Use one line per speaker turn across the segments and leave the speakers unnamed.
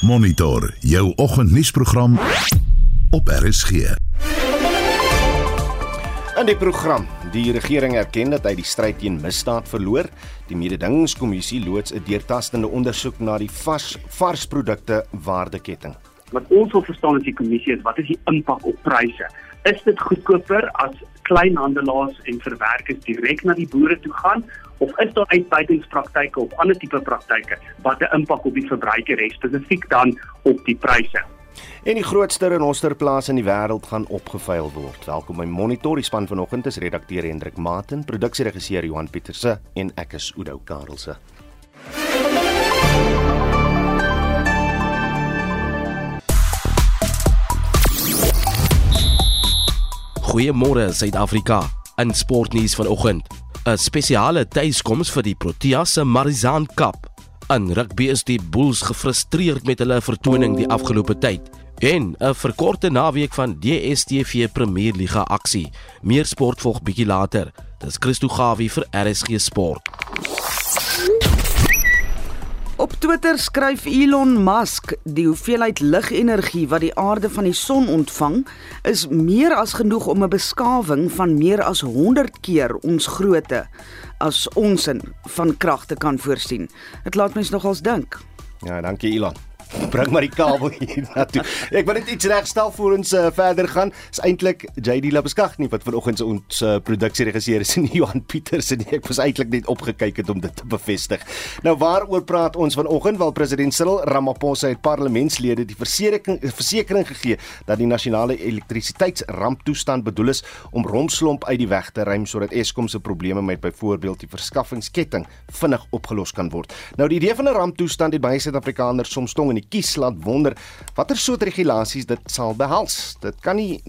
Monitor jou oggendnuusprogram op RSG.
In die program, die regering erken dat hy die stryd teen misdaad verloor. Die mededingingskommissie loods 'n deurtastende ondersoek na die vars varsprodukte waardeketting.
Wat ons wil verstaan as die kommissie is, wat is die impak op pryse? Is dit goedkoper as kleinhandelaars en verwerkers direk na die boere toe gaan of is daar uitbuitingspraktyke of ander tipe praktyke wat 'n impak op die verbruiker het spesifiek dan op die pryse?
En die grootste renosterplase in die wêreld gaan opgeveil word. Welkom by Monitor. Die span vanoggend is redakteur Hendrik Maten, produksieregisseur Johan Pieterse en ek is Udo Karlse.
Goeiemôre Suid-Afrika. In sportnuus vanoggend, 'n spesiale tuiskoms vir die Proteas se Marizaan Cup. In rugby is die Bulls gefrustreerd met hulle vertoning die afgelope tyd en 'n verkorte naweek van DStv Premier Liga aksie. Meer sport volg bietjie later. Dis Christo Gawie vir RSG Sport.
Op Twitter skryf Elon Musk die hoeveelheid ligenergie wat die aarde van die son ontvang is meer as genoeg om 'n beskawing van meer as 100 keer ons grootte as ons in van krag te kan voorsien. Dit laat mens nogals dink.
Ja, dankie Elon. Bring maar die kabel hier na toe. Ek wil net iets regstel voor ons uh, verder gaan. Is eintlik JD Labeskag nie wat vanoggend se ons uh, produksieregisseur is en Johan Pieters en ek was eintlik net opgekyk het om dit te bevestig. Nou waaroor praat ons vanoggend? Wel president Cyril Ramaphosa het parlementslede die versekering versekering gegee dat die nasionale elektrisiteitsramptoestand bedoel is om rompslomp uit die weg te ruim sodat Eskom se probleme met byvoorbeeld die verskaffingsketting vinnig opgelos kan word. Nou die idee van 'n ramptoestand het baie Suid-Afrikaners soms tong in die kies laat wonder watter soort regulasies dit sal behels. Dit kan nie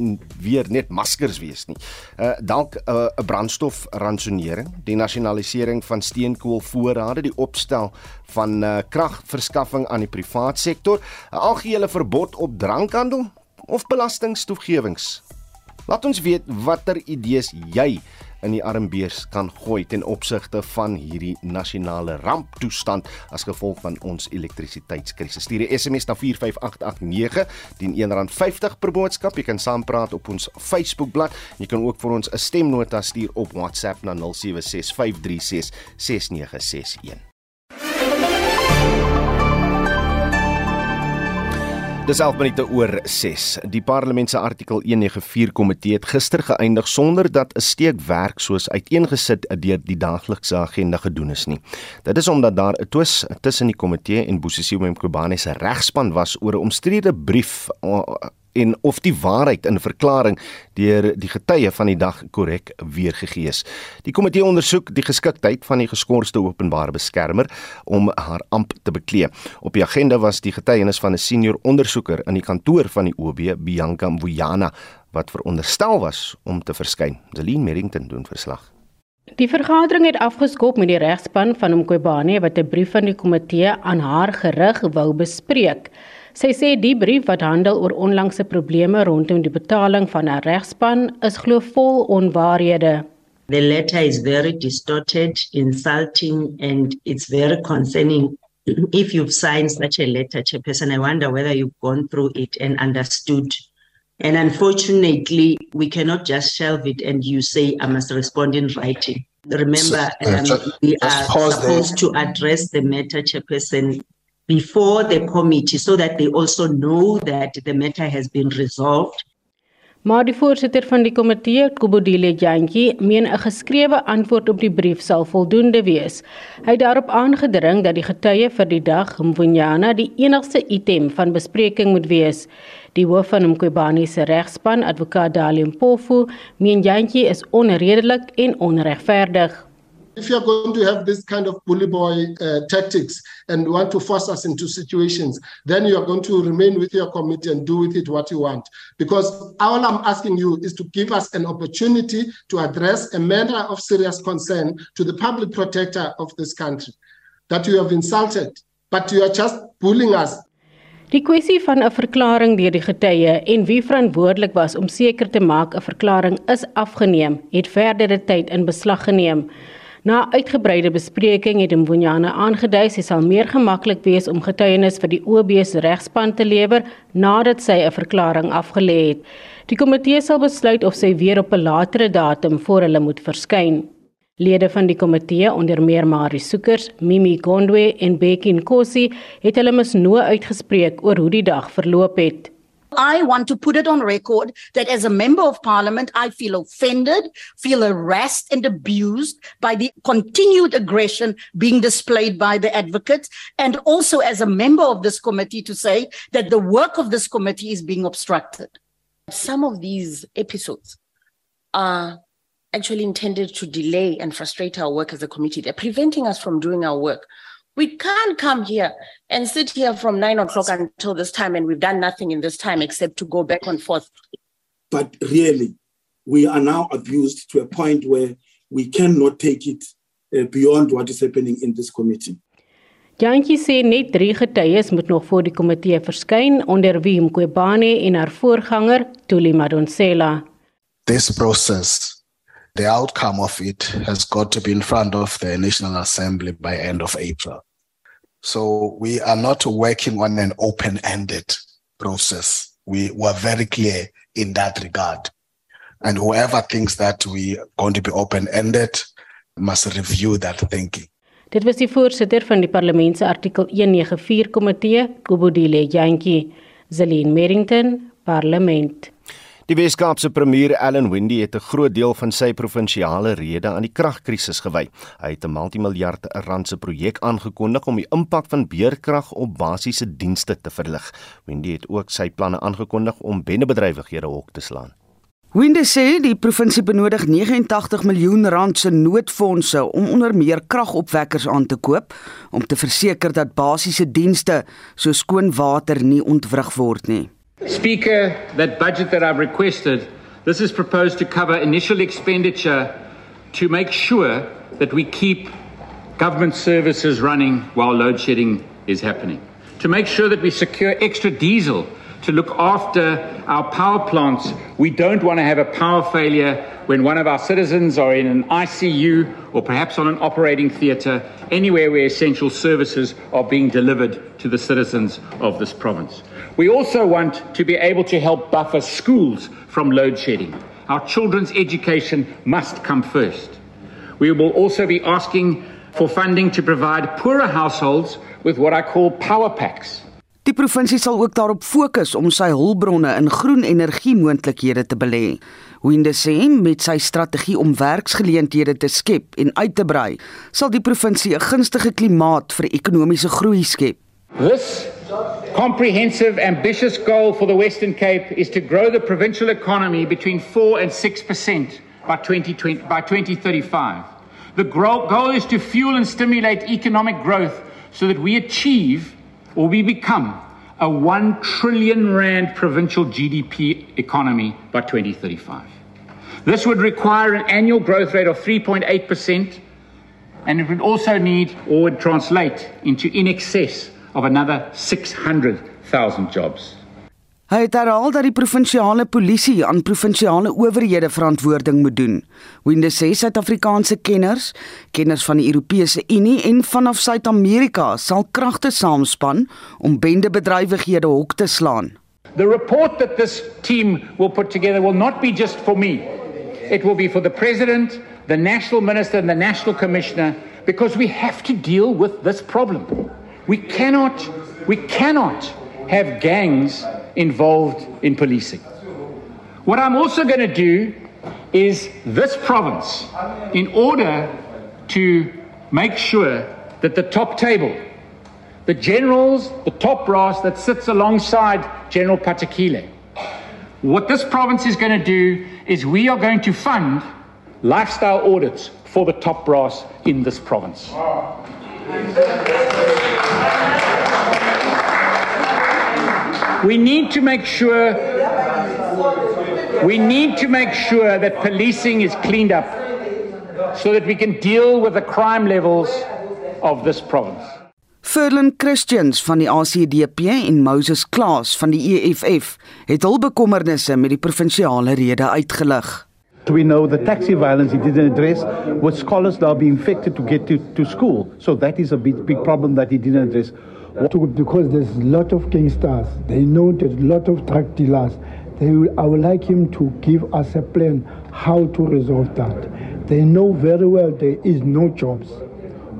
weer net maskers wees nie. Uh dalk uh, 'n brandstofransonering, die nasionalisering van steenkoolvoorrade, die opstel van uh kragverskaffing aan die privaat sektor, 'n algehele verbod op drankhandel of belastingstoegewings. Laat ons weet watter idees jy in die armbeers kan gooi ten opsigte van hierdie nasionale ramptoestand as gevolg van ons elektrisiteitskrisis. Stuur 'n SMS na 45889 teen R1.50 per boodskap. Jy kan saampraat op ons Facebookblad. Jy kan ook vir ons 'n stemnota stuur op WhatsApp na 0765366961. Dis 11 minute oor 6. Die parlement se artikel 194 komitee het gister geëindig sonder dat 'n steek werk soos uiteengesit deur die daaglikse agenda gedoen is nie. Dit is omdat daar 'n twis tussen die komitee en Bosisiwe Mkhwebane se regspan was oor 'n omstrede brief en of die waarheid in 'n verklaring deur die getuie van die dag korrek weergegee is. Die komitee ondersoek die geskiktheid van die geskorste openbare beskermer om haar amp te beklee. Op die agenda was die getuienis van 'n senior ondersoeker in die kantoor van die OB, Bianca Mbuyana, wat veronderstel was om te verskyn. Celine Merrington doen verslag.
Die vergadering het afgeskop met die regspan van Mqobane wat 'n brief van die komitee aan haar gerig wou bespreek. Sy sê die brief wat handel oor onlangse probleme rondom die betaling van 'n regspan is glo vol onwaarhede.
The letter is very distorted, insulting and it's very concerning. If you've signed such a letter, Chairperson, I wonder whether you've gone through it and understood. And unfortunately, we cannot just shelve it and you say, I must respond in writing. Remember, um, we are supposed to address the matter, Chairperson, before the committee so that they also know that the matter has been resolved.
Maar die voorsitter van die komitee, Kubodile Jantjie, meen 'n geskrewe antwoord op die brief sal voldoende wees. Hy het daarop aangedring dat die getuie vir die dag, Mvunjana, die enigste item van bespreking moet wees. Die hoof van Mqobani se regspan, advokaat Dalium Pofu, meen Jantjie is onredelik en onregverdig.
If you are going to have this kind of bully boy uh, tactics and want to force us into situations, then you are going to remain with your committee and do with it what you want. Because all I'm asking you is to give us an opportunity to address a matter of serious concern to the public protector of this country that you have insulted, but you are just bullying us.
Die kwessie van 'n verklaring deur die getuie en wie verantwoordelik was om seker te maak 'n verklaring is afgeneem, het verdere tyd in beslag geneem. Na uitgebreide bespreking het Mvunjana aangedui sy sal meer gemaklik wees om getuienis vir die OB se regspan te lewer nadat sy 'n verklaring afgelê het. Die komitee sal besluit of sy weer op 'n latere datum voor hulle moet verskyn. Lede van die komitee onder meer Marie Soekers, Mimi Gondwe en Bekkie Nkosi het hulle misnoo uitgespreek oor hoe die dag verloop het.
I want to put it on record that as a member of parliament, I feel offended, feel harassed and abused by the continued aggression being displayed by the advocates. And also as a member of this committee to say that the work of this committee is being obstructed.
Some of these episodes are actually intended to delay and frustrate our work as a committee. They're preventing us from doing our work. We can't come here and sit here from nine o'clock until this time, and we've done nothing in this time except to go back and forth.
But really, we are now abused to a point where we cannot take it uh, beyond what is happening in this committee.
Jantjie sê net 3 getuies moet nog voor die komitee verskyn onder wie Mqobane en haar voorganger Tuli Madonsela.
This process the outcome of it has got to be in front of the National Assembly by end of April. So we are not working on an open-ended process. We were very clear in that regard. And whoever thinks that we are going to be open-ended must review that thinking.
Dit was die voorsitter van die Parlement se artikel 194 komitee, Kobodile Jantjie, Zelin Merrington, Parlement.
Die Weskaapse premier Allan Windey het 'n groot deel van sy provinsiale rede aan die kragkrisis gewy. Hy het 'n multimiljard rand se projek aangekondig om die impak van beerkrag op basiese dienste te verlig. Windey het ook sy planne aangekondig om bendebedrywighede hok te slaan.
Winde sê die provinsie benodig 89 miljoen rand se noodfondse om onder meer kragopwekkers aan te koop om te verseker dat basiese dienste so skoon water nie ontwrig word nie.
Speaker, that budget that I've requested, this is proposed to cover initial expenditure to make sure that we keep government services running while load shedding is happening. To make sure that we secure extra diesel to look after our power plants. We don't want to have a power failure when one of our citizens are in an ICU or perhaps on an operating theatre, anywhere where essential services are being delivered to the citizens of this province. We also want to be able to help buffer schools from load shedding. Our children's education must come first. We will also be asking for funding to provide poorer households with what I call power packs.
Die provinsie sal ook daarop fokus om sy hulpbronne in groen energiemoontlikhede te belê. Winde sê met sy strategie om werksgeleenthede te skep en uit te brei, sal die provinsie 'n gunstige klimaat vir ekonomiese groei skep.
This comprehensive ambitious goal for the Western Cape is to grow the provincial economy between 4 and 6% by 2020 by 2035. The goal is to fuel and stimulate economic growth so that we achieve or we become a 1 trillion rand provincial GDP economy by 2035. This would require an annual growth rate of 3.8%, and it would also need or would translate into in excess of another 600,000 jobs.
Hy het herhaal dat die provinsiale polisie aan provinsiale owerhede verantwoording moet doen. Winde sê Suid-Afrikaanse kenners, kenners van die Europese Unie en vanaf Suid-Amerika sal kragte saamspan om bendebedrywighede hok te slaan.
The report that this team will put together will not be just for me. It will be for the president, the national minister and the national commissioner because we have to deal with this problem. We cannot we cannot have gangs involved in policing. What I'm also going to do is this province, in order to make sure that the top table, the generals, the top brass that sits alongside General Patakile, what this province is going to do is we are going to fund lifestyle audits for the top brass in this province. We need to make sure we need to make sure that policing is cleaned up so that we can deal with the crime levels of this province.
Ferlin Christians van die ACDP en Moses Klaas van die EFF het hul bekommernisse met die provinsiale rede uitgelig.
We know the taxi violence he didn't address with scholars now being infected to get to, to school. So that is a big, big problem that he didn't address.
Because there's a lot of gangsters, they know there's a lot of drug dealers. I would like him to give us a plan how to resolve that. They know very well there is no jobs.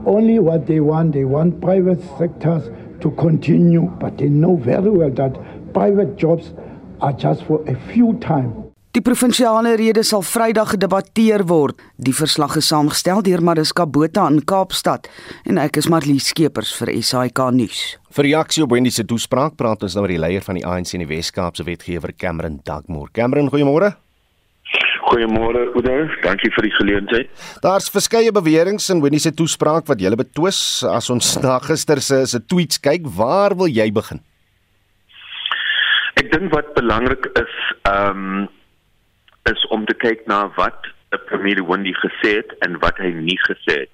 Only what they want, they want private sectors to continue, but they know very well that private jobs are just for a few time.
Die provinsiale rede sal Vrydag gedebatteer word. Die verslag is saamgestel deur Mariska Botha in Kaapstad en ek is Marlies Skeepers vir SAK nuus.
Vir reaksie op Wendy se toespraak praat ons nou met die leier van die ANC in die Wes-Kaapse wetgewer Cameron Dagmore. Cameron, goeiemôre.
Goeiemôre Oudo, dankie vir die geleentheid.
Daar's verskeie beweringe in Wendy se toespraak wat jy betwis as ons na gister se se tweets kyk, waar wil jy begin?
Ek dink wat belangrik is, ehm um, is om te kyk na wat premier Wendy gesê het en wat hy nie gesê het.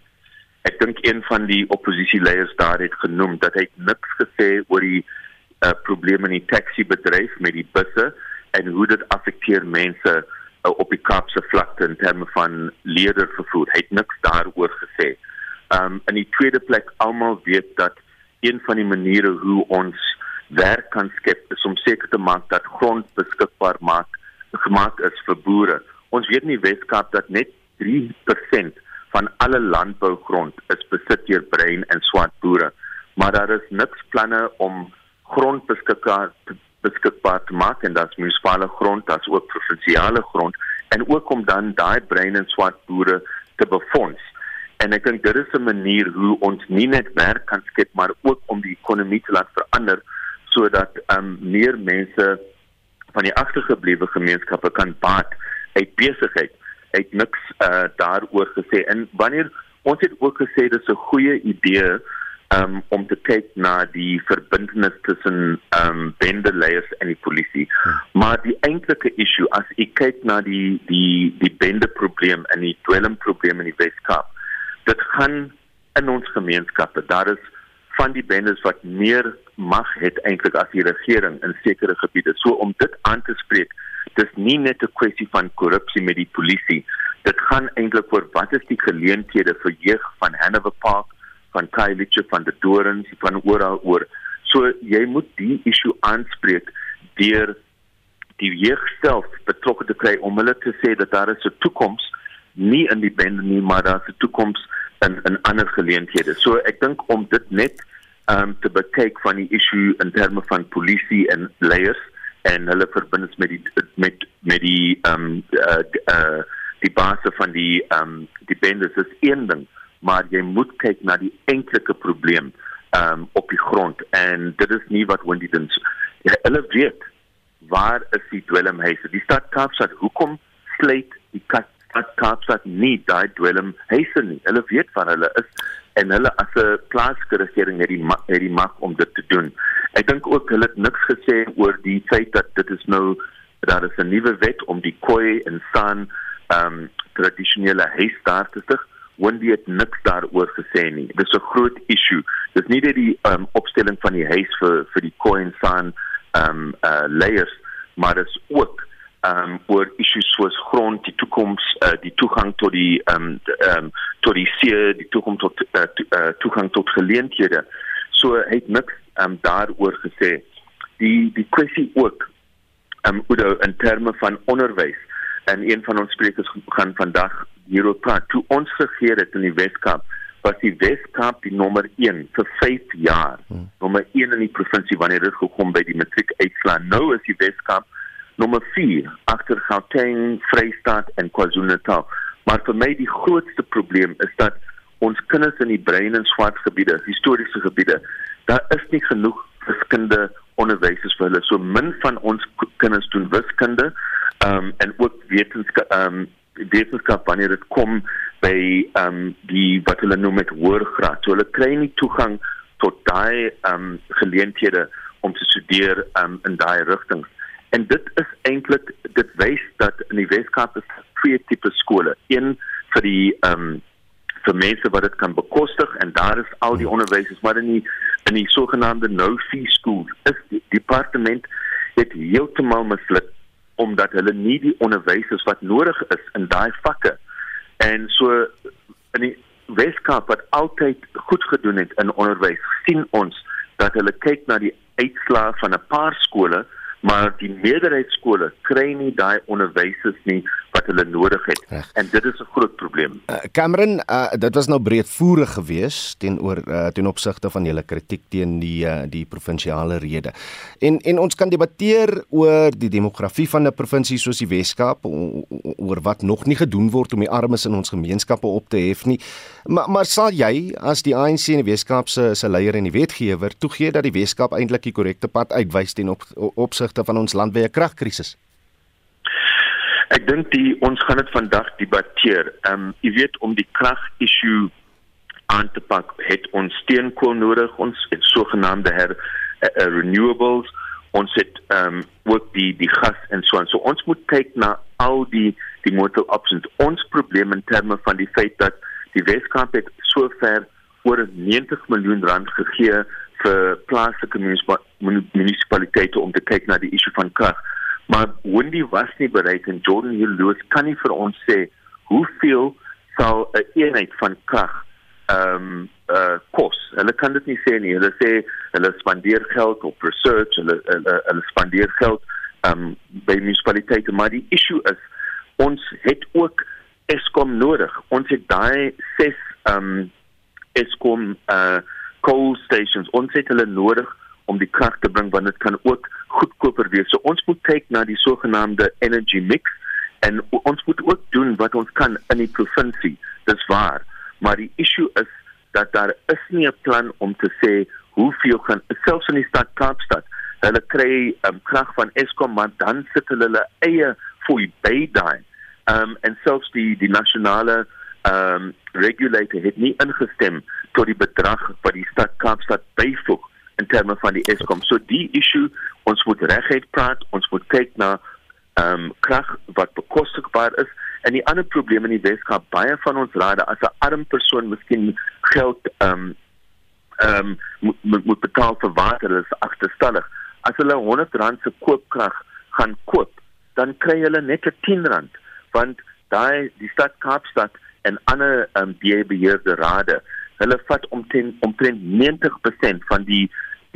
Ek dink een van die oppositieleiers daar het genoem dat hy niks gesê oor die uh, probleme in die taxi bedryf met die busse en hoe dit affekteer mense uh, op die Kaapse vlakte in terme van leerder vervoer. Hy het niks daaroor gesê. Um in die tweede plek almal weet dat een van die maniere hoe ons werk kan skep is om seker te maak dat grond beskikbaar maak gemaak is vir boere. Ons weet in die Weskaap dat net 3% van alle landbougrond is besit deur bruin en swart boere, maar daar is niks planne om grond beskikbaar te beskikbaar te maak en dit's munisipale grond, dit's ook provinsiale grond en ook om dan daai bruin en swart boere te befonds. En ek dink dit is 'n manier hoe ons nie net werk kan skep maar ook om die ekonomie te laat verander sodat ehm um, meer mense van die agtergeblewe gemeenskappe kan baat uit besigheid. Het niks uh daaroor gesê en wanneer ons het ook gesê dis 'n goeie idee um om te kyk na die verbintenis tussen um bendeleiers en die polisie. Hmm. Maar die eintlike issue as ek kyk na die die die bende probleem en die dwelm probleem in die Weskaap, dit gaan in ons gemeenskappe. Daar is van die bendes wat meer mag het eintlik as die regering in sekere gebiede. So om dit aan te spreek, dis nie net 'n kwessie van korrupsie met die polisie. Dit gaan eintlik oor wat is die geleenthede vir jeug van Hanover Park, van Kylie van die Dorings, van oral oor. So jy moet die issue aanspreek deur die jeug self betrokke te kry om hulle te sê dat daar is 'n toekoms nie in die bende nie, maar daar's 'n toekoms in in ander geleenthede. So ek dink om dit net um te bekyk van die issue in terme van polisie en leiers en hulle verbindings met die met met die um uh, uh die basis van die um die bendes. Is een ding maar jy moet kyk na die enkelike probleem um op die grond en dit is nie wat Wendy doen. Ja, hulle weet waar is die dwelmhuise. Die stad Kaapstad hoekom sluit die stad Kaapstad nie daai dwelmhuise nie? Hulle weet waar hulle is en hulle as 'n plaaslike regering het die het die mag om dit te doen. Ek dink ook hulle het niks gesê oor die feit dat dit is nou daar is 'n nuwe wet om die koi en san ehm um, tradisionele huis daar te stig. Wendy het niks daaroor gesê nie. Dis 'n groot issue. Dis nie net die ehm um, opstelling van die huis vir vir die koi en san ehm um, uh, layers, maar dis ook um oor issues soos grond, die toekoms, uh, die toegang tot die um um tot die see, die toekoms tot uh, to, uh, toegang tot geleenthede. So hy het niks um daaroor gesê. Die die kwessie ook um Udo in terme van onderwys en een van ons sprekers gaan vandag hierop praat. Toe ons regeer het in die Weskaap was die Weskaap die nommer 1 vir 5 jaar. Hmm. Nommer 1 in die provinsie wanneer dit gekom by die matriek uitslaa. Nou is die Weskaap nommer 4 agter Gauteng, Vrystaat en KwaZulu-Natal. Maar vir my die grootste probleem is dat ons kinders in die brein en swart gebiede, historiese gebiede, daar is nie genoeg wiskunde onderwysers vir hulle. So min van ons kinders doen wiskunde, ehm um, en ook wetenskap ehm um, wetenskap wanneer dit kom by ehm um, die wat hulle noem met hoërgraad. So hulle kry nie toegang tot daai ehm um, geleenthede om te studeer ehm um, in daai rigtings. En dit is eintlik dit wys dat in die Weskaap is twee tipe skole. Een vir die ehm um, vir mense wat dit kan bekostig en daar is al die onderwysers maar in die in die sogenaamde no fee school is die departement het heeltemal misluk omdat hulle nie die onderwysers wat nodig is in daai vakke. En so in die Weskaap wat altyd goed gedoen het in onderwys, sien ons dat hulle kyk na die uitslae van 'n paar skole maar die meerderheid skole kry nie daai onderwysers nie wat hulle nodig het Recht. en dit is 'n groot probleem.
Uh, Cameron, uh, dit was nou breedvoerig geweest teenoor uh, ten opsigte van julle kritiek teen die uh, die provinsiale rede. En en ons kan debatteer oor die demografie van 'n provinsie soos die Wes-Kaap oor wat nog nie gedoen word om die armes in ons gemeenskappe op te hef nie. Maar maar sal jy as die ANC in die Wes-Kaap se se leier en die wetgewer toegee dat die Wes-Kaap eintlik die korrekte pad uitwys ten op, opsigte van ons landwyse kragkrisis?
Ek dink die ons gaan dit vandag debatteer. Ehm um, jy weet om die krag issue aan te pak, het ons steenkool nodig, ons het sogenaamde her uh, uh, renewables, ons het ehm um, ook die die gas en so aan. So ons moet kyk na al die die motor options. Ons probleem in terme van die feit dat die Weskaap het sover oor 90 miljoen rand gegee vir plaaslike munisipaliteite om te kyk na die issue van krag. Maar Wendy was nie bereid en Jordan Hill Lewis kan nie vir ons sê hoeveel sal 'n een eenheid van krag ehm um, uh kos. Hulle kan dit nie sê nie. Hulle sê hulle spandeer geld op research, hulle hulle, hulle spandeer geld ehm um, by munisipaliteite, maar die issue is ons het ook Eskom nodig. Ons het daai ses ehm um, Eskom uh coal stations. Ons het hulle nodig om die krag te bring want dit kan ook goedkoper wees. So ons moet kyk na die sogenaamde energy mix en ons moet ook doen wat ons kan in die provinsie. Dis waar. Maar die issue is dat daar is nie 'n plan om te sê hoeveel gaan selfs in die stad Kaapstad. Hulle kry um, krag van Eskom maar dan sit hulle hulle eie fooi by daai. Ehm um, en selfs die die nasionale ehm um, regulator het nie ingestem tot die bedrag wat die stad Kaapstad byvoeg in terme van die Eskom. So die issue ons moet reguit praat, ons moet kyk na ehm um, krag wat bekostigbaar is en die ander probleem in die Weskaap baie van ons rade as 'n arm persoon miskien geld ehm um, ehm um, moet, moet betaal vir water is agterstallig. As hulle 100 rand se koopkrag gaan koop, dan kry hulle net 'n 10 rand want daai die stad Kaapstad en ander ehm um, beheerde rade hulle vat omtrent omtrent 90% van die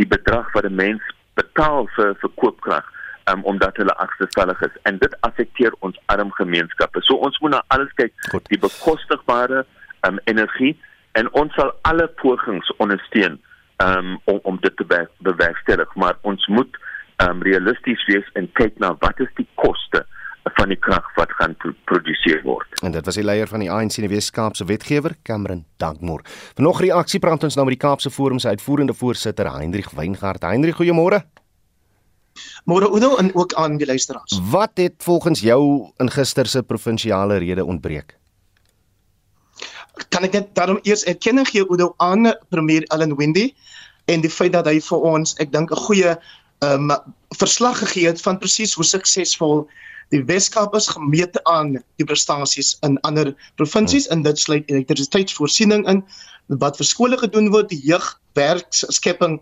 die bedrag wat 'n mens betaal vir vir koopkrag um, omdat hulle agterstallig is en dit affekteer ons arm gemeenskappe. So ons moet na alles kyk, Goed. die bekostigbare um, energie en ons sal alle pogings ondersteun um, om om dit te bewerkstellig, maar ons moet um, realisties wees en kyk na wat is die koste van die krag wat gaan geproduseer word.
En dit was die leier van die ANC in die Weskaapse wetgewer, Cameron Dankmoor. Vanoggend reaksie praat ons nou met die Kaapse Forum se uitvoerende voorsitter, Hendrik Weingart. Hendrik, goeiemôre.
Môre Udo en ook aan die luisteraars.
Wat het volgens jou in gister se provinsiale rede ontbreek?
Kan ek net daarom eers erkenning gee Udo aan premier Allan Wendy en die feit dat hy vir ons, ek dink 'n goeie ehm um, verslag gegee het van presies hoe suksesvol die Weskaap is gemeet aan die prestasies in ander provinsies en dit sluit elektrisiteitsvoorsiening in wat vir skole gedoen word, die jeugwerkskepping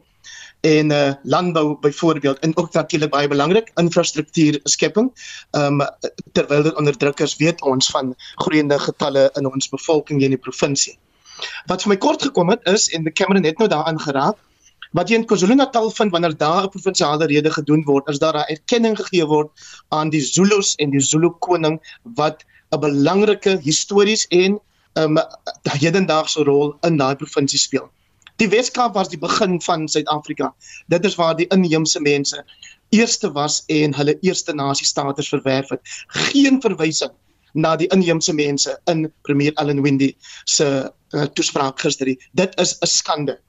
en uh, landbou byvoorbeeld en ook natuurlik baie belangrik infrastruktuur skepping. Ehm um, terwyl dit onderdrukkers weet ons van groeiende getalle in ons bevolking in die provinsie. Wat vir my kort gekom het is en die Kamer het nou daaraan geraak Wat jy in KwaZulu-Natal vind wanneer daar 'n provinsiale rede gedoen word, is daar 'n erkenning gegee word aan die Zulus en die Zulu koning wat 'n belangrike histories en 'n um, hedendaagse rol in daai provinsie speel. Die Weskaap was die begin van Suid-Afrika. Dit is waar die inheemse mense eerste was en hulle eerste nasiestatus verwerf het. Geen verwysing na die inheemse mense in premier Allan Wendy se uh, toespraak gister. Dit is 'n skande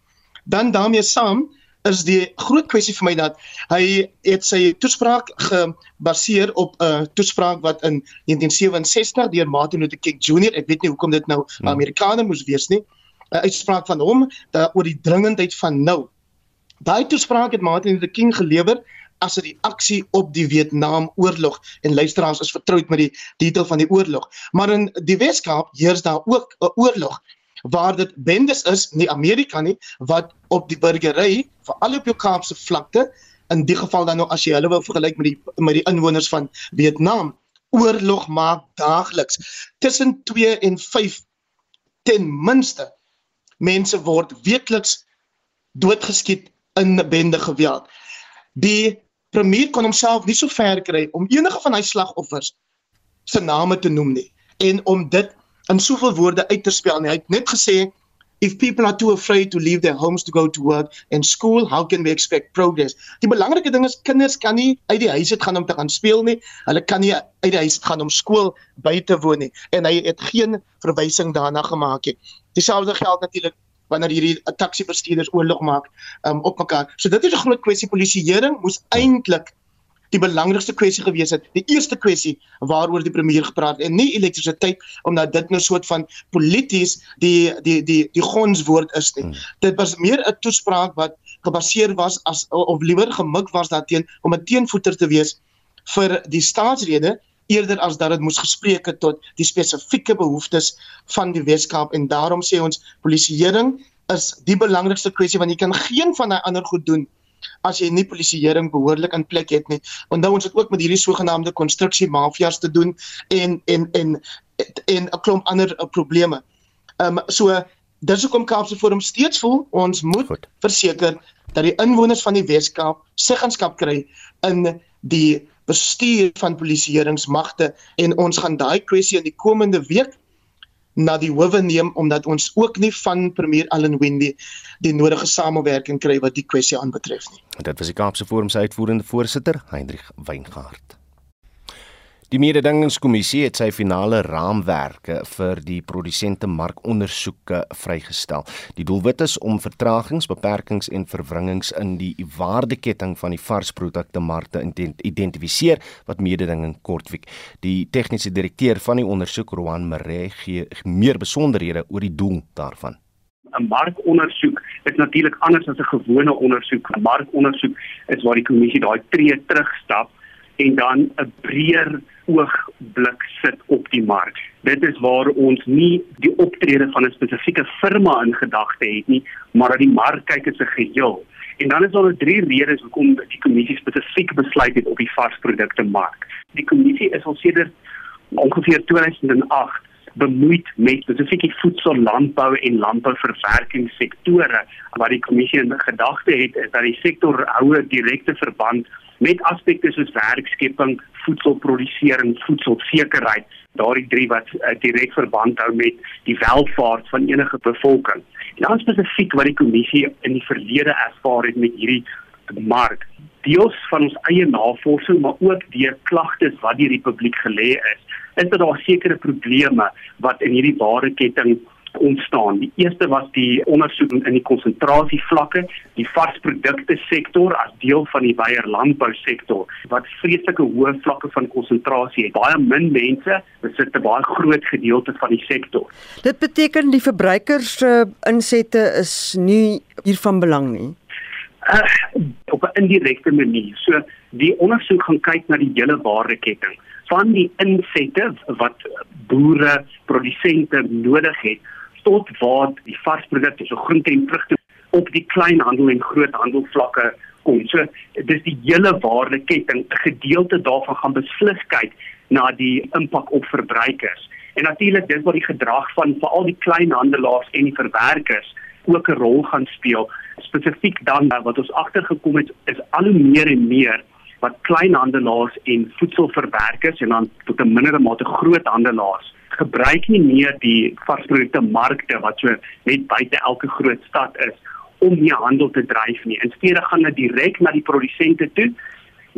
dan daarmee saam is die groot kwessie vir my dat hy het sy toespraak gebaseer op 'n uh, toespraak wat in 1967 deur Martin Luther King Jr. ek weet nie hoekom dit nou hmm. Amerikaner moes wees nie 'n uitspraak van hom dat oor die dringendheid van nou daai toespraak het Martin Luther King gelewer as 'n reaksie op die Vietnam oorlog en luisteraars is vertroud met die titel van die oorlog maar in die Weskaap heers daar ook 'n oorlog waar dit bendes is nie Amerika nie wat op die burgery veral op jou Kaapse vlakte in die geval dan nou as jy hulle wil vergelyk met die met die inwoners van Vietnam, oorlog maak daagliks tussen 2 en 5 ten minste mense word weekliks doodgeskiet in bende geweld. Die premier kon homself nie so ver kry om enige van hy slagoffers se name te noem nie en om dit in soveel woorde uit te spel nie. Hy het net gesê if people are too afraid to leave their homes to go to work and school, how can we expect progress? Die belangrike ding is kinders kan nie uit die huis uit gaan om te gaan speel nie. Hulle kan nie uit die huis uit gaan om skool by te woon nie en hy het geen verwysing daarna gemaak nie. Dieselfde geld natuurlik wanneer hierdie taxi bestuurders oorlog maak um, op mekaar. So dit is 'n groot kwessie polisieering moes eintlik die belangrikste kwessie gewees het. Die eerste kwessie waaroor die premier gepraat het en nie elektrisiteit omdat dit nou soort van polities die die die die gonswoord is nie. Hmm. Dit was meer 'n toespraak wat gebaseer was as of liewer gemik was daarteen om 'n teenvoeter te wees vir die staatsrede eerder as dat dit moes gespreek het tot die spesifieke behoeftes van die Weskaap en daarom sê ons polisieering is die belangrikste kwessie want jy kan geen van daai ander goed doen as jy nie polisieering behoorlik in plek het nie. Onthou ons het ook met hierdie sogenaamde konstruksie mafias te doen en en en en 'n klomp ander uh, probleme. Ehm um, so dis hoekom Kaapse Forum steeds voel ons moet Goed. verseker dat die inwoners van die Weskaap siggenskap kry in die bestuur van polisieeringsmagte en ons gaan daai kwessie in die komende week na die howe neem omdat ons ook nie van premier Allan Wendy die nodige samewerking kry wat die kwessie aanbetref nie.
Dit was die Kaapse Forum se uitvoerende voorsitter, Hendrik Weingart. Die mededingingskommissie het sy finale raamwerke vir die produsente markondersoeke vrygestel. Die doelwit is om vertragings, beperkings en verwringings in die waardeketting van die varsprodukte markte identifiseer wat mededinging kortwiek. Die tegniese direkteur van die ondersoek, Roan Maree, gee meer besonderhede oor die doel daarvan.
'n markondersoek is natuurlik anders as 'n gewone ondersoek. 'n Markondersoek is waar die kommissie daai tree terugstap en dan 'n breër oogblik sit op die mark. Dit is waar ons nie die optrede van 'n spesifieke firma in gedagte het nie, maar dat die mark kyk as 'n geheel. En dan is daar drie redes hoekom die kommissie spesifiek besluit het op die varsprodukte mark. Die kommissie is al sedert ongeveer 2008 bemoeid met spesifiek die voedsel, landbou en landbouverwerkingssektore. Wat die kommissie in gedagte het is dat die sektor hou 'n direkte verband met aspekte soos werkskepping, voedselprodusering, voedselsekerheid, daardie drie wat uh, direk verband hou met die welvaart van enige bevolking. En dan spesifiek wat die kommissie in die verlede ervaar het met hierdie mark, deels van ons eie navorsing, maar ook deur klagtes wat die republiek gelê is, is daar sekere probleme wat in hierdie waardeketting ontstaan. Die eerste was die ondersoek in die konsentrasievlakke, die varsprodukte sektor as deel van die Beier landbou sektor wat vreeslike hoë vlakke van konsentrasie het. Baie min mense besit 'n baie groot gedeelte van die sektor.
Dit beteken die verbruikers se insette is nie hiervan belang nie.
Uh, op 'n indirekte manier. So die ondersoek gaan kyk na die hele waardeketting van die insette wat boere, produsente nodig het tot waar die varsprodukte so groente en vrugte op die kleinhandel en groothandelvlakke kom. So dis die hele waardeketting, 'n gedeelte daarvan gaan beslis kyk na die impak op verbruikers. En natuurlik dis wat die gedrag van veral die kleinhandelaars en die verwerkers ook 'n rol gaan speel. Spesifiek dan wat ons agtergekom het is al hoe meer en meer wat kleinhandelaars en voedselverwerkers en dan tot 'n mindere mate groothandelaars gebruik nie meer die varsprodukte markte wat so net buite elke groot stad is om nie handel te dryf nie. Insteede gaan dit direk na die produsente toe.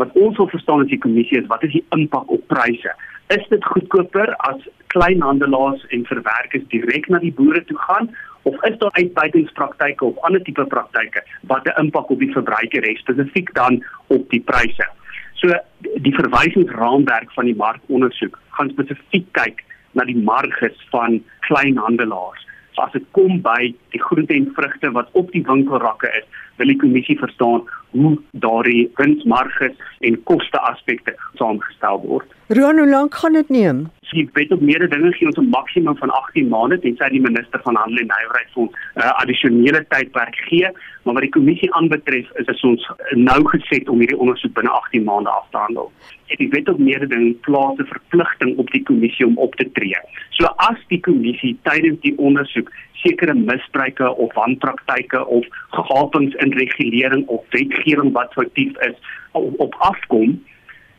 Wat ons wil verstaan as die kommissie is, wat is die impak op pryse? Is dit goedkoper as kleinhandelaars en verwerkers direk na die boere toe gaan of is daar uitbuitingspraktyke of ander tipe praktyke wat 'n impak op die verbruiker het spesifiek dan op die pryse? So die verwysingsraamwerk van die markondersoek gaan spesifiek kyk na die marges van kleinhandelaars. So as dit kom by die groente en vrugte wat op die winkelrakke is, wil die kommissie verstaan hoe daardie winsmarges en koste aspekte saamgestel word.
Roan, hoe lank gaan dit neem?
Die wet op meerdere dinge gee ons 'n maksimum van 18 maande tensy die minister van Handel en Nywerheid vir ons uh, addisionele tydperk gee, maar wat die kommissie aanbetref is dit ons nou geset om hierdie ondersoek binne 18 maande af te handel. Het die wet op meerdere dinge plaas 'n verpligting op die kommissie om op te tree. So as die kommissie tydens die ondersoek sekere misbruike of wanpraktyke of gapings in regulering of wetgewing wat foutief is op afkom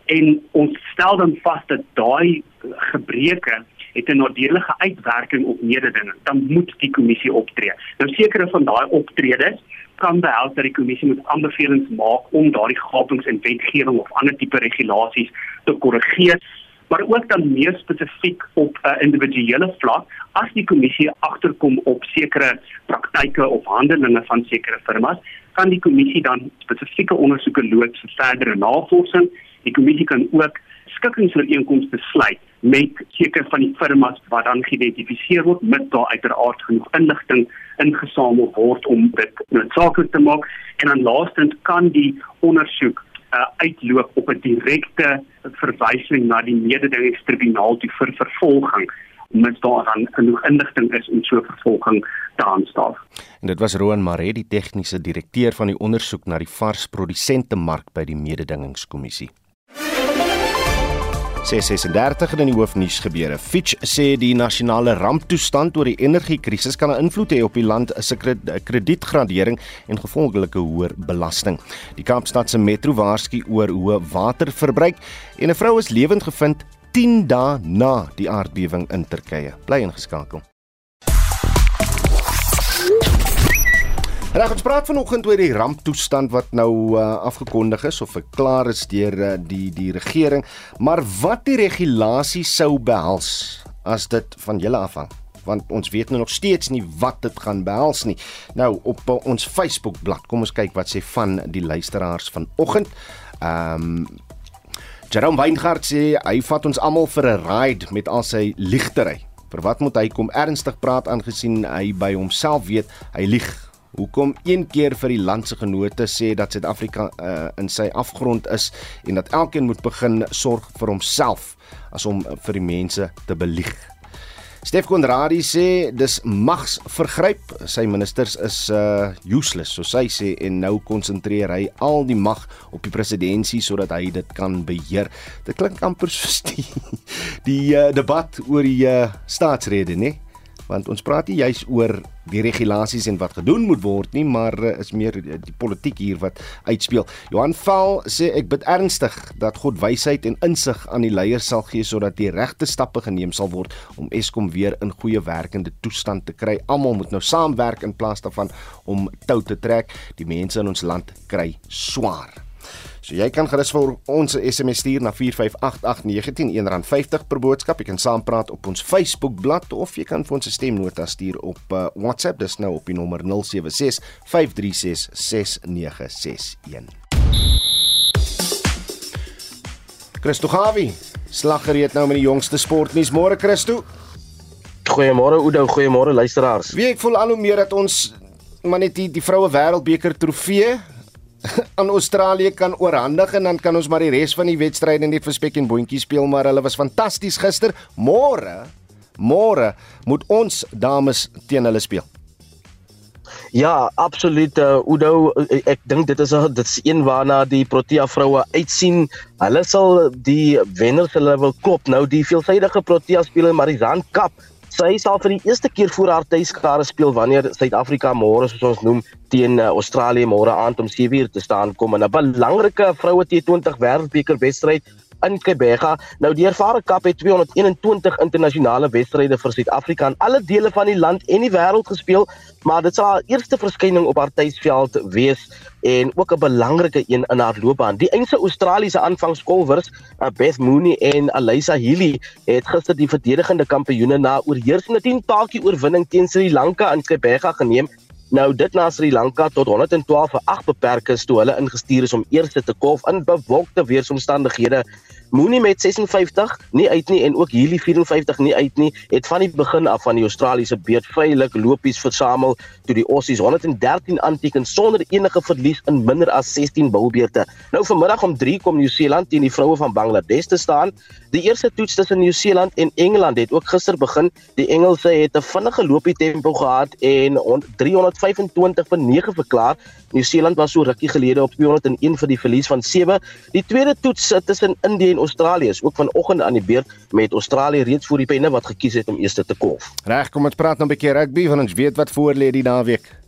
en ons stel dan vas dat daai gebreke het 'n nadelige uitwerking op mededinging dan moet die kommissie optree. Nou sekere van daai optredes kan behels dat die kommissie moet aanbevelings maak om daardie gapings in wetgewing of ander tipe regulasies te korrigeer maar ook dan meer spesifiek op 'n uh, individuele vlak as die kommissie agterkom op sekere praktyke of handelinge van sekere firmas kan die kommissie dan spesifieke ondersoeke loods vir verdere navorsing die kommissie kan ook skikkingsooreenkomste sluit met sekere van die firmas wat dan geïdentifiseer word met daar uiteraard genoeg inligting ingesamel word om dit noodsaaklik te maak en dan laastens kan die ondersoek uh, uitloop op 'n direkte verwysing na die mededingingstribunaal toe vir vervolging mens daar dan genoeg inligting is om so vervolging te aanstaaf.
En dit was Roan Maree, die tegniese direkteur van die ondersoek na die vars produsente mark by die mededingingskommissie. 636 in die hoofnuus gebeure. Fitch sê die nasionale ramptoestand oor die energiekrisis kan 'n invloed hê op die land se kredietgradering en gevolglike hoër belasting. Die Kaapstad se metro waarsku oor hoë waterverbruik en 'n vrou is lewend gevind 10 dae na die aardbewing in Turkye. Bly ingeskakel. Reg, ons praat vanoggend oor die ramptoestand wat nou uh, afgekondig is of verklaar is deur uh, die die regering, maar wat die regulasie sou behels as dit van julle afhang want ons weet nou nog steeds nie wat dit gaan behels nie. Nou op uh, ons Facebook bladsy, kom ons kyk wat sê van die luisteraars vanoggend. Ehm um, Jerome Weingart sê hy vat ons almal vir 'n ride met al sy ligtery. Vir wat moet hy kom ernstig praat aangesien hy by homself weet hy lieg hoekom een keer vir die land se genote sê dat Suid-Afrika uh, in sy afgrond is en dat elkeen moet begin sorg vir homself as om vir die mense te belieg. Stef Konradi sê dis mags vergryp. Sy ministers is uh useless, so sy sê en nou konsentreer hy al die mag op die presidentskap sodat hy dit kan beheer. Dit klink amper soos die die uh, debat oor die uh, staatsrede, né? Want ons praat nie juis oor die regulasies en wat gedoen moet word nie, maar uh, is meer die politiek hier wat uitspeel. Johan Val sê ek bid ernstig dat God wysheid en insig aan die leiers sal gee sodat die regte stappe geneem sal word om Eskom weer in goeie werkende toestand te kry. Almal moet nou saamwerk in plaas daarvan om tou te trek. Die mense in ons land kry swaar. So jy kan gerus vir ons 'n SMS stuur na 4588919 R50 per boodskap. Jy kan saampraat op ons Facebook bladsy of jy kan vir ons 'n stemnota stuur op uh, WhatsApp. Dis nou op die nommer 076 536 6961. Christo Gawi, slaggereed nou met die jongste sportnuus. Môre Christo.
Goeiemôre Oudo, goeiemôre luisteraars.
Wie ek voel al hoe meer dat ons maar net die die vroue wêreldbeker trofee aan Australië kan oorhandig en dan kan ons maar die res van die wedstryde net vir spek en boontjie speel maar hulle was fantasties gister. Môre, môre moet ons dames teen hulle speel.
Ja, absoluut. Uh, Udo, ek dink dit is 'n dit is een waarna die Protea vroue uitsien. Hulle sal die wenners hulle wil klop. Nou die veelsidige Protea speler Marizan Kap Sy sal vir die eerste keer voor haar tuiskare speel wanneer Suid-Afrika môre soos ons noem teen uh, Australië môre aand om 7:00 te staan kom. In 'n belangrike vroue T20 wêreldbeker wedstryd in Quebec. Nou die ervare kap het 221 internasionale wedstryde vir Suid-Afrika in alle dele van die land en die wêreld gespeel, maar dit sal haar eerste verskyning op haar tuisveld wees en ook 'n belangrike een in haar loopbaan. Die eense Australiese aanvangskolwers, uh, Beth Mooney en Alyssa Healy, het gister die verdedigende kampioene na oorheersende 10-taakie oorwinning teen Sri Lanka in Quebec geneem Nou dit na Sri Lanka tot 112 vir 8 beperk is toe hulle ingestuur is om eers te kolf in bewolkte weeromstandighede. Moenie met 56 nie uit nie en ook hierdie 54 nie uit nie. Het van die begin af van die Australiese beurt veilig lopies versamel toe die Aussies 113 aanteken sonder enige verlies in minder as 16 bilbeerte. Nou vanmiddag om 3 kom Nieu-Seeland teen die vroue van Bangladesh te staan. Die eerste toets tussen Nieu-Seeland en Engeland het ook gister begin. Die Engelse het 'n vinnige loopie tempo gehad en 325 vir 9 verklaar. Nieu-Seeland was so rukkie gelede op 201 vir die verlies van 7. Die tweede toets tussen Indië en Australië is ook vanoggend aan die beurt met Australië reeds voor die penne wat gekies het om eerste te kolf.
Reg, kom ons praat nou 'n bietjie rugby want ons weet wat voor lê die naweek.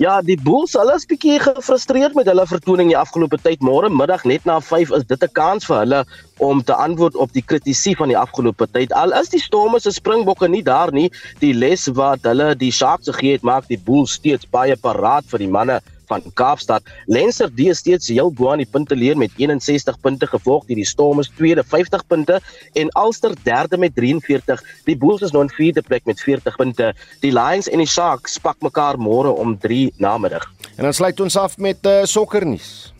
Ja, die Bulls hulle is bietjie gefrustreerd met hulle vertoning die afgelope tyd. Môre middag net na 5 is dit 'n kans vir hulle om te antwoord op die kritiek van die afgelope tyd. Al is die Stormers se Springbokke nie daar nie, die les wat hulle die Sharks gegee het, maak die Bulls steeds baie paraat vir die manne van Kaapstad. Leinster D steeds heel bo aan die punte leer met 61 punte gevolg deur die Stormers tweede 50 punte en Ulster derde met 43. Die Bulls is nou in vierde plek met 40 punte. Die Lions en die Sharks spak mekaar môre om 3 namiddag.
En dan sluit ons af met uh, sokkernuus.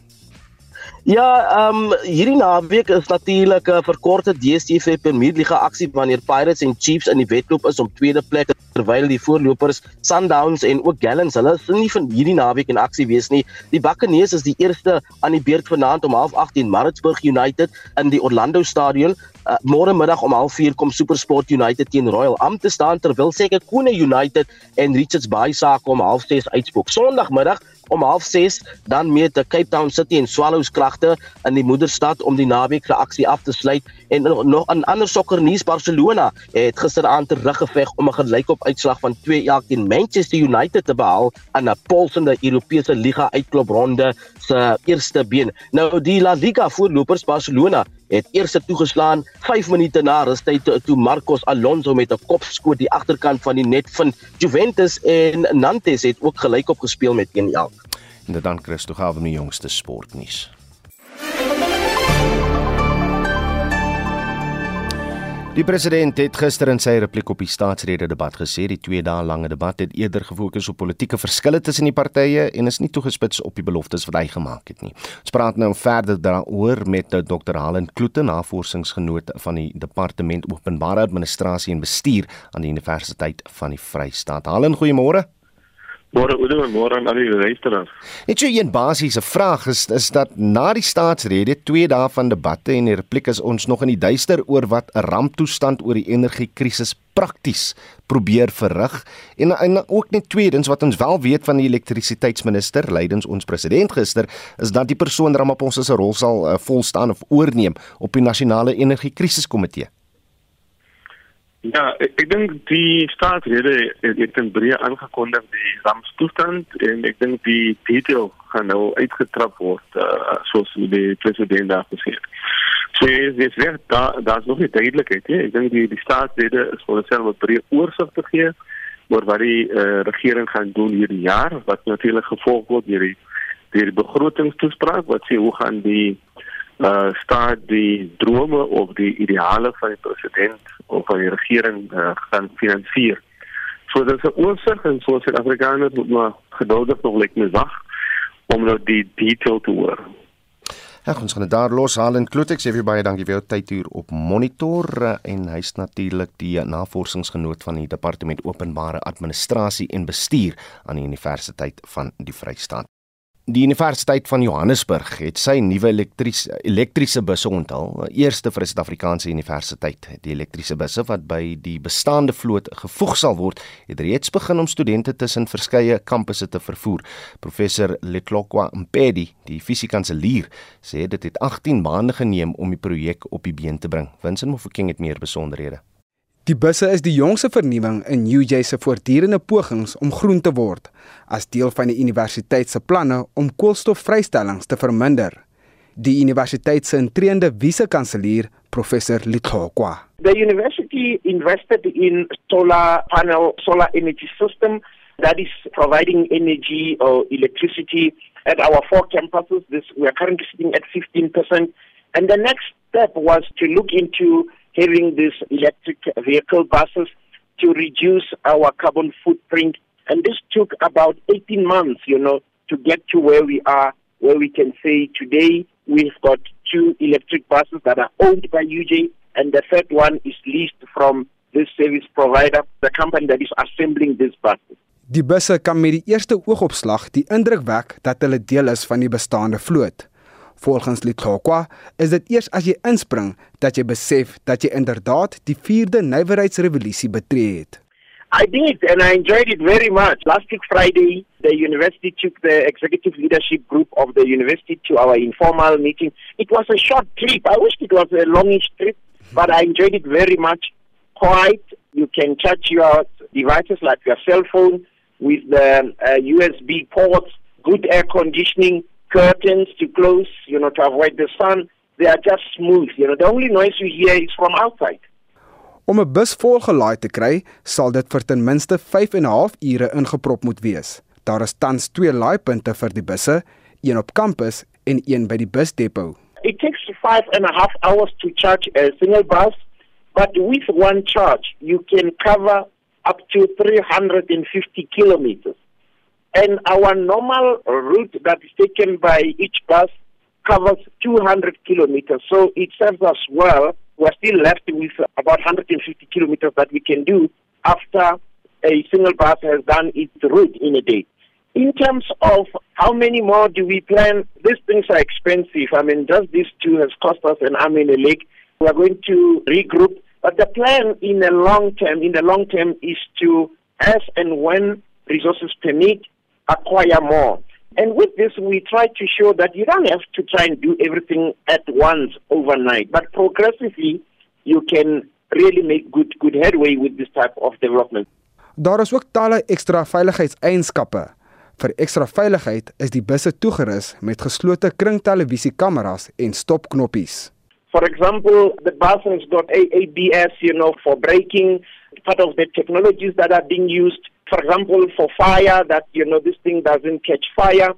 Ja, ehm um, hierdie naweek is natuurlik 'n verkorte DStv Premier League aksie wanneer Pirates en Chiefs in die wedloop is om tweede plek terwyl die voorlopers Sundowns en ook Gallants hulle is nie van hierdie naweek in aksie wees nie. Die Buccaneers is die eerste aan die beurt vanaand om 08:30 Maritzburg United in die Orlando Stadion. Uh, Môre middag om 04:30 kom SuperSport United teen Royal Am te staan terwyl seker Kone United en Richards Bay sake om 06:30 uitspook. Sondagmiddag om 06:30 dan meet die Cape Town City en Swallows kragte in die moederstad om die naweek se aksie af te sluit en nog 'n ander sokkernuus Barcelona het gisteraand teruggeveg om 'n gelykop uitslag van 2-1 teen Manchester United te behaal in 'n polsende Europese liga uitklopronde se eerste been. Nou die La Liga voorlopers Barcelona het eers toegeslaan 5 minute na rustyd toe Marcos Alonso met 'n kopskoot die agterkant van die net vind. Juventus en Nantes het ook gelykop gespeel met 1-1.
En dan Christo gaan we met die jongste sportnuus. Die president het gister in sy repliek op die staatsrede debat gesê die 2 dae lange debat het eerder gefokus op politieke verskille tussen die partye en is nie toegespits op die beloftes wat hy gemaak het nie. Ons praat nou verder daaroor met Dr. Halen Kloete, navorsingsgenoot van die Departement Openbare Administrasie en Bestuur aan die Universiteit van die Vrystaat. Halen, goeiemôre.
Môre Oude en môre aan al die luisteraars.
Net so 'n basiese vraag is is dat na die staatsrede, 2 dae van debatte en die repliek is ons nog in die duister oor wat 'n ramptoestand oor die energiekrisis prakties probeer verrig en en ook net tweedens wat ons wel weet van die elektrisiteitsminister lydens ons president gister is dat die persoon Ramaphosa se rol sal uh, volstaan of oorneem op die nasionale energiekrisiskomitee.
Ja, ek, ek dink die staatsrede het, het in breë aangekondig die rampstoestand en ek dink die detail gaan nou uitgetrap word uh, soos die president daar gesê het. So dis weer daar daar's nog nie duidelikheid nie. Ek dink die die staatsrede is vir homself 'n breë oorsig te gee oor wat die uh, regering gaan doen hierdie jaar wat natuurlik gevolg word deur die deur die begrotingstoespraak wat sê hoe gaan die uh staat die drome of die ideale van die president of van die regering uh, gaan finansier. So dit is 'n oorsig en so Suid-Afrikaners moet maar geduldig nog net net wag om nou die detail te hoor.
Ja, ons gaan dit daar los haal en Klotex sê vir baie dankie vir jou tyd hier op monitor uh, en hy's natuurlik die navorsingsgenoot van die departement openbare administrasie en bestuur aan die Universiteit van die Vrystaat. Die Universiteit van Johannesburg het sy nuwe elektriese elektriese busse onthul, eerste vir 'n Suid-Afrikaanse universiteit. Die elektriese busse wat by die bestaande vloot gevoeg sal word, het reeds begin om studente tussen verskeie kampusse te vervoer. Professor Letlokwa Mpedi, die fisiekanselier, sê dit het 18 maande geneem om die projek op die been te bring. Winsin Mofokeng het meer besonderhede.
Die busse is die jongste vernuwing in UJ se voortdurende pogings om groen te word as deel van die universiteit se planne om koolstofvrystellings te verminder. Die universiteit se intreende vise-kanselier, professor Litlokwa.
The university invested in solar panel solar energy system that is providing energy or electricity at our four campuses. This we are currently sitting at 15% and the next step was to look into having these electric vehicle buses to reduce our carbon footprint. And this took about 18 months, you know, to get to where we are, where we can say today we've got two electric buses that are owned by UJ, and the third one is leased from this service provider, the company that is assembling these buses.
Die busse kan met die eerste oogopslag die indruk wek dat hulle deel is van die bestaande vloot. Volgens Litlokwa is dit eers as jy inspring dat jy besef dat jy inderdaad die 4de nywerheidsrevolusie betree het.
I did, and I enjoyed it very much. Last week Friday, the university took the executive leadership group of the university to our informal meeting. It was a short trip. I wished it was a longish trip, but I enjoyed it very much. Quiet. You can charge your devices like your cell phone with the uh, USB ports, good air conditioning, curtains to close, you know, to avoid the sun. They are just smooth. You know, the only noise you hear is from outside.
Om 'n bus volgelaai te kry, sal dit vir ten minste 5 en 'n half ure ingeprop moet wees. Daar is tans twee laaipunte vir die busse, een op kampus en een by die busdepot.
It takes five and a half hours to charge a single bus, but with one charge, you can cover up to 350 kilometers. And our normal route that is taken by each bus covers 200 kilometers. So it serves us well. We're still left with about 150 kilometers that we can do after a single bus has done its route in a day. In terms of how many more do we plan, these things are expensive. I mean, just these two has cost us an arm and a leg. We are going to regroup. But the plan in the long term, in the long term, is to, as and when resources permit, acquire more. And with this, we try to show that you don't have to try and do everything at once overnight, but progressively, you can really make good good headway with this type of development.
Daar is ook talle ekstra veiligheidseienskappe. Vir ekstra veiligheid is die busse toegerus met geslote kringtelevisiekameras en stopknoppies.
For example, the bus has got ABS, you know, for braking, part of the technologies that are being used for example, for fire, that, you know, this thing doesn't catch fire,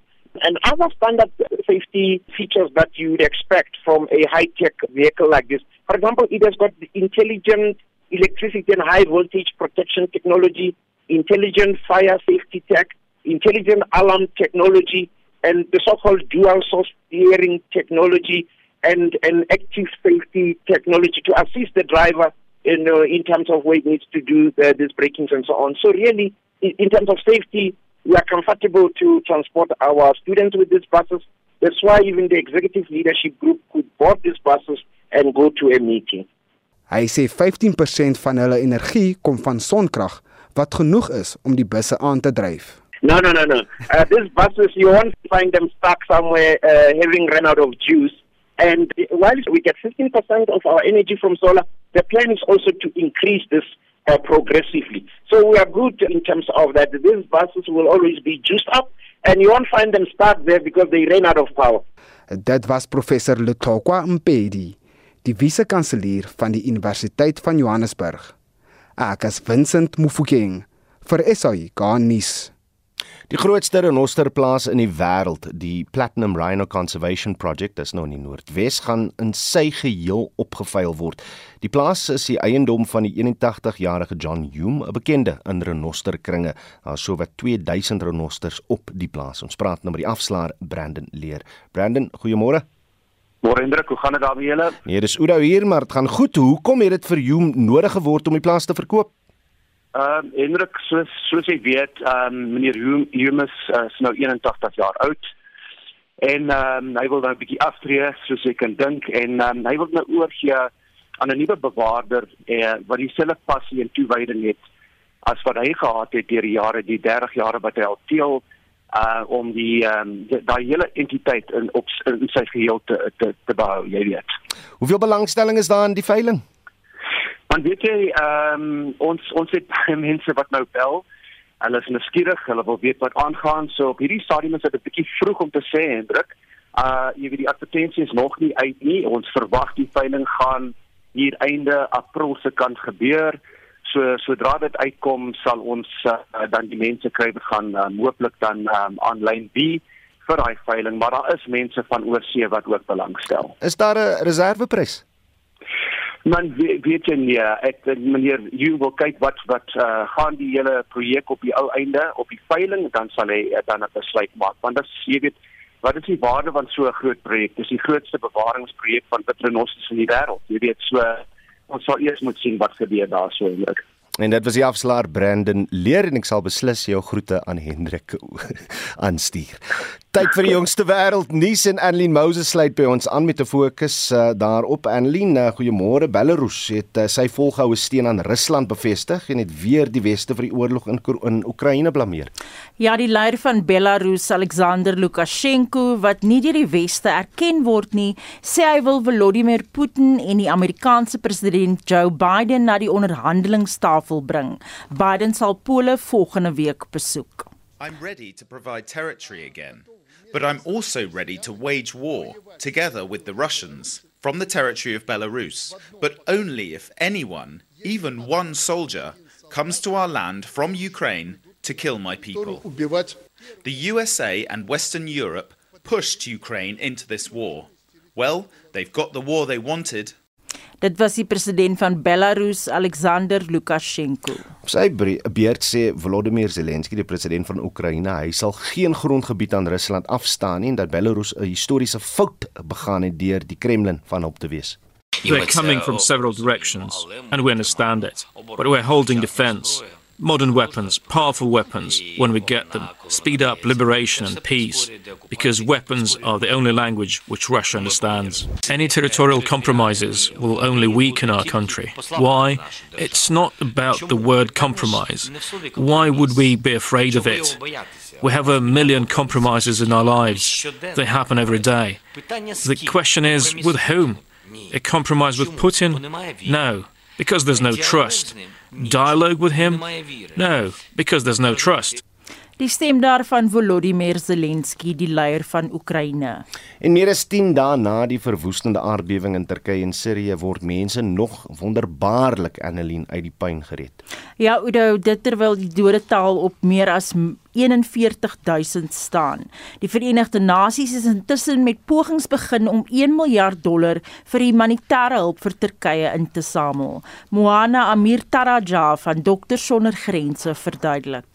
and other standard safety features that you would expect from a high-tech vehicle like this. For example, it has got the intelligent electricity and high voltage protection technology, intelligent fire safety tech, intelligent alarm technology, and the so-called dual source steering technology and, and active safety technology to assist the driver in, uh, in terms of where it needs to do the, these brakings and so on. So really, in, terms of safety, we are comfortable to transport our students with these buses. That's why even the executive leadership group could board these buses and go to a meeting.
Hy sê 15% van hulle energie kom van sonkrag wat genoeg is om die busse aan te dryf.
No, no, no, no. Uh, these buses, you won't find them stuck somewhere uh, having run out of juice. And while we get 15% of our energy from solar, the plan is also to increase this uh, progressively. So we are good in terms of that. These buses will always be juiced up, and you won't find them stuck there because they ran out of power.
Dit was professor Lutokwa Mpedi, die vise-kanselier van die Universiteit van Johannesburg. Ek is Vincent Mufokeng vir SAI Garnis.
Die grootste renosterplaas in die wêreld, die Platinum Rhino Conservation Project, is nou in die Noordwes gaan in sy geheel opgevuil word. Die plaas is die eiendom van die 81-jarige John Hume, 'n bekende in renosterkringe. Daar is sowat 2000 renosters op die plaas. Ons praat nou met die afslaer Brandon Leer. Brandon, goeiemôre.
Môre Hendrik, hoe gaan dit daar by julle?
Nee, dis Oudo hier, maar dit gaan goed. Hoekom het dit vir Hume nodig geword om die plaas te verkoop?
Ehm uh, Hendrik, soos soos jy weet, ehm um, meneer Humus uh, is nou 81 jaar oud. En ehm um, hy wil nou 'n bietjie aftree, soos ek kan dink en ehm um, hy wil nou oorgee aan 'n nuwe bewaarder eh wat dieselfde passie en toewyding het as wat hy gehad het deur die jare, die 30 jare wat hy al teel uh om die ehm um, daai hele entiteit in op in sy geheel te te, te behou, jy weet.
Hoeveel belangstelling is daar in die veiling?
Want weet jy, ehm um, ons ons het baie mense wat nou bel. Hulle is nuuskierig, hulle wil weet wat aangaan. So op hierdie stadium is dit 'n bietjie vroeg om te sê, Hendrik. Uh jy weet die advertensie is nog nie uit nie. Ons verwag die veiling gaan hier einde April se kant gebeur. So sodra dit uitkom, sal ons uh, dan die mense kry wat gaan uh, hooplik dan um, aanlyn wie vir daai veiling, maar daar is mense van oorsee wat ook belangstel.
Is daar 'n reserveprys?
Man weet, jy nie, ek meneer jy wil kyk wat wat uh, gaan die hele projek op die ou einde op die veiling dan sal hy uh, dan 'n besluit maak want dit jy weet wat is die waarde van so 'n groot projek? Dis die grootste bewaringsprojek van bitrenossies in die wêreld. Jy weet, so ons sal eers moet sien wat gebeur daar so in Hendrik.
En dit was die afslaer Brandon Leer en ek sal beslis jou groete aan Hendrik aanstuur. Tyd vir die jongste wêreld nuus en Annelien Moses sluit by ons aan met 'n fokus uh, daarop. Annelien, uh, goeiemôre. Belarus het uh, sy volgehoue steun aan Rusland bevestig en het weer die weste vir die oorlog in in Oekraïne blameer.
Ja, die leier van Belarus, Alexander Lukasjenko, wat nie deur die weste erken word nie, sê hy wil Volodymyr Putin en die Amerikaanse president Joe Biden na die onderhandelingstafel bring. Biden sal Pole volgende week besoek.
I'm ready to provide territory again. But I'm also ready to wage war, together with the Russians, from the territory of Belarus, but only if anyone, even one soldier, comes to our land from Ukraine to kill my people. The USA and Western Europe pushed Ukraine into this war. Well, they've got the war they wanted.
Dit was die president van Belarus, Alexander Lukasjenko.
Op sy beurt sê Volodymyr Zelensky, die president van Oekraïne, hy sal geen grondgebied aan Rusland afstaan nie en dat Belarus 'n historiese fout begaan het deur die Kremlin van op te wees.
They're coming from several directions, and we understand it. But we're holding defense. Modern weapons, powerful weapons, when we get them, speed up liberation and peace, because weapons are the only language which Russia understands. Any territorial compromises will only weaken our country. Why? It's not about the word compromise. Why would we be afraid of it? We have a million compromises in our lives. They happen every day. The question is with whom? A compromise with Putin? No, because there's no trust. Dialogue with him? No, because there's no trust.
Die stem daarvan Volodymyr Zelensky, die leier van Oekraïne.
En meer as 10 dae na die verwoestende aardbewing in Turkye en Sirië word mense nog wonderbaarlik Annelien uit die puin gered.
Ja, Udo, dit terwyl die dodetal op meer as 41000 staan. Die Verenigde Nasies is intussen met pogings begin om 1 miljard dollar vir humanitêre hulp vir Turkye in te samel. Moana Amir Taraja van Dokters Sonder Grense verduidelik.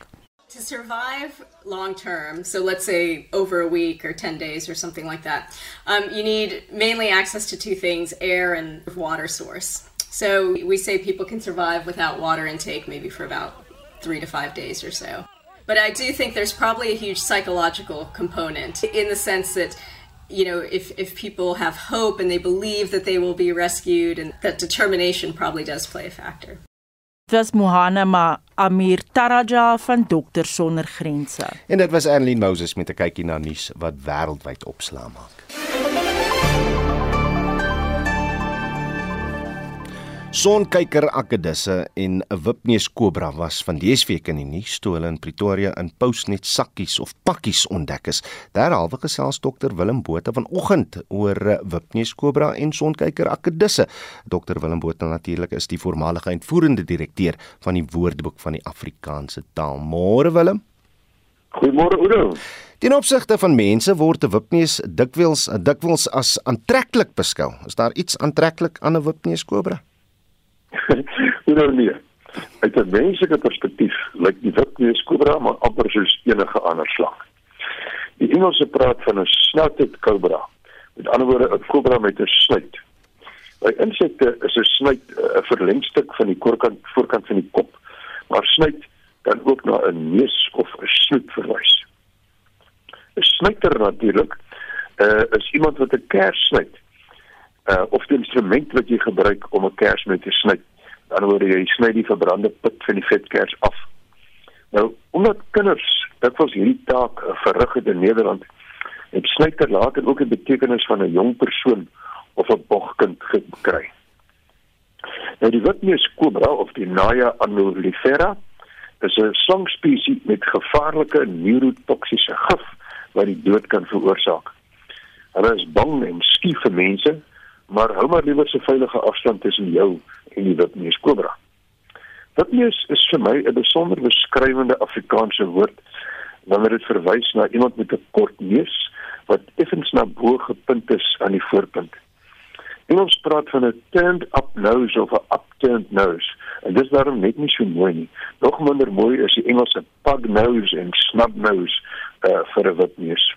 To survive long term, so let's say over a week or 10 days or something like that, um, you need mainly access to two things air and water source. So we say people can survive without water intake maybe for about three to five days or so. But I do think there's probably a huge psychological component in the sense that you know if if people have hope and they believe that they will be rescued and that determination probably does play a factor.
Was Mohana Ma Amir Taraja van Dokters Sonder Grense.
En dit was Annelien Moses met 'n kykie na nuus wat wêreldwyd opslaa maak. Sonkyker akkedisse en 'n wipneus kobra was van dese week in die nuus toe hulle in Pretoria in Pousnet sakkies of pakkies ontdek is. Derhalwe gesels dokter Willem Botha vanoggend oor wipneus kobra en sonkyker akkedisse. Dokter Willem Botha natuurlik is die voormalige uitvoerende direkteur van die Woordeboek van die Afrikaanse taal. Môre Willem.
Goeiemôre Oudo.
Ten opsigte van mense word 'n wipneus dikwels dikwels as aantreklik beskou. Is daar iets aantreklik aan 'n wipneus kobra?
nou nee. Uit 'n menslike perspektief lyk die wipneus kobra maar amper soos enige ander slang. Die Engelse praat van 'n snouted cobra. Met ander woorde 'n kobra met 'n snuit. By insekte is 'n snuit 'n verlengstuk van die voorkant voorkant van die kop. Maar snuit kan ook na 'n neus of 'n snoet verwys. 'n Snuiter natuurlik uh, is iemand wat 'n kers snuit uh of die instrument wat jy gebruik om 'n kers mee te sny. Dan word jy sny die verbrande pit van die vetkers af. Nou, omdat kinders dikwels hierdie taak uh, verrig het in Nederland, het snyter later ook 'n betekenis van 'n jong persoon of 'n bogkind gekry. Nou die witneus kobra of die Naya annulifera is 'n slangspesies met gevaarlike neurotoksiese gif wat die dood kan veroorsaak. Hulle is bang en skief vir mense maar hou maar liewer 'n veilige afstand tussen jou en die witneus kobra. Witneus is vir my 'n besonder beskrywende Afrikaanse woord wanneer dit verwys na iemand met 'n kort neus wat effens na bo gepunt is aan die voorpunt. En ons praat van 'n turned up nose of 'n upturned nose. En dis daarom net nie so mooi nie. Nog minder mooi is die Engelse pug nose en snub nose uh, vir 'n witneus.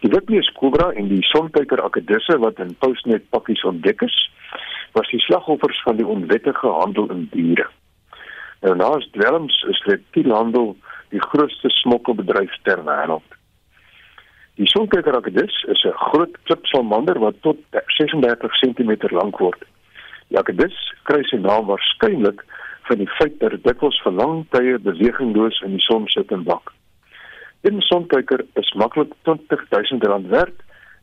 Die witmees kobra en die sonkyker akedisse wat in Postnet pakkies ontdek is, was die slagoffers van die onwettige handel in diere. Nou naas dwelms is reptielhandel die grootste smokkelbedryf ter wêreld. Die sonkyker akedis is 'n groot klipsalamander wat tot 36 cm lank word. Die akedis kry sy naam waarskynlik van die feit dat dit dikwels vir lang tye bewegingloos in die son sit en wak. 'n Sonkyker is maklik R20000 werd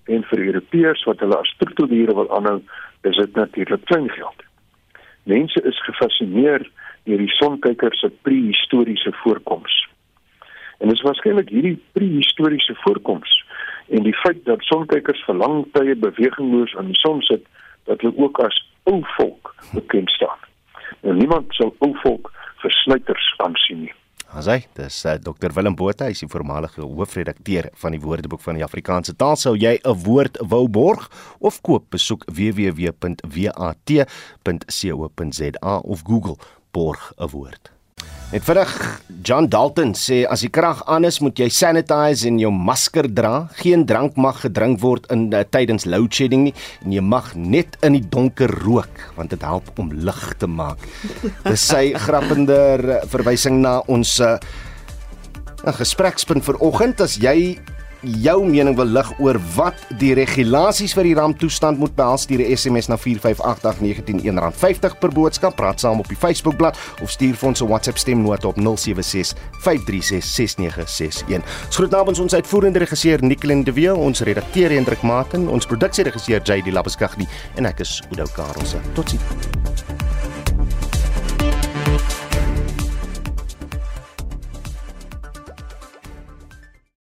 en vir Europeërs wat hulle as troeteldiere wil aanhou, is dit natuurlik klein geld. Mense is gefassineer deur die sonkyker se prehistoriese voorkoms. En dit is waarskynlik hierdie prehistoriese voorkoms en die feit dat sonkykers vir lang tye bewegingloos aan die son sit dat hulle ook as ou volk bekend staan. Nou niemand sal ou volk versnyters aansien nie.
Asai, dis uh, Dr Willem Botha, hy is die voormalige hoofredakteur van die Woordeboek van die Afrikaanse taal. Sou jy 'n woord wou borg of koop, besoek www.wat.co.za of Google borg 'n woord. Net vinnig, John Dalton sê as die krag aan is, moet jy sanitize en jou masker dra. Geen drank mag gedrink word in uh, tydens load shedding nie en jy mag net in die donker rook want dit help om lig te maak. Dis sy grappender verwysing na ons uh, gesprekspunt vir oggend as jy jou mening wil lig oor wat die regulasies vir die ramptoestand moet behels, stuur 'n SMS na 4588919 R50 per boodskap. Praat saam op die Facebookblad of stuur vir ons 'n WhatsApp stemnota op 0765366961. Ons groet namens ons uitvoerende regisseur Nicoline de Wet, ons redakteur Hendrik Martin, ons produksieregisseur JD Labuskaghni en ek is Oudo Karelse. Totsiens.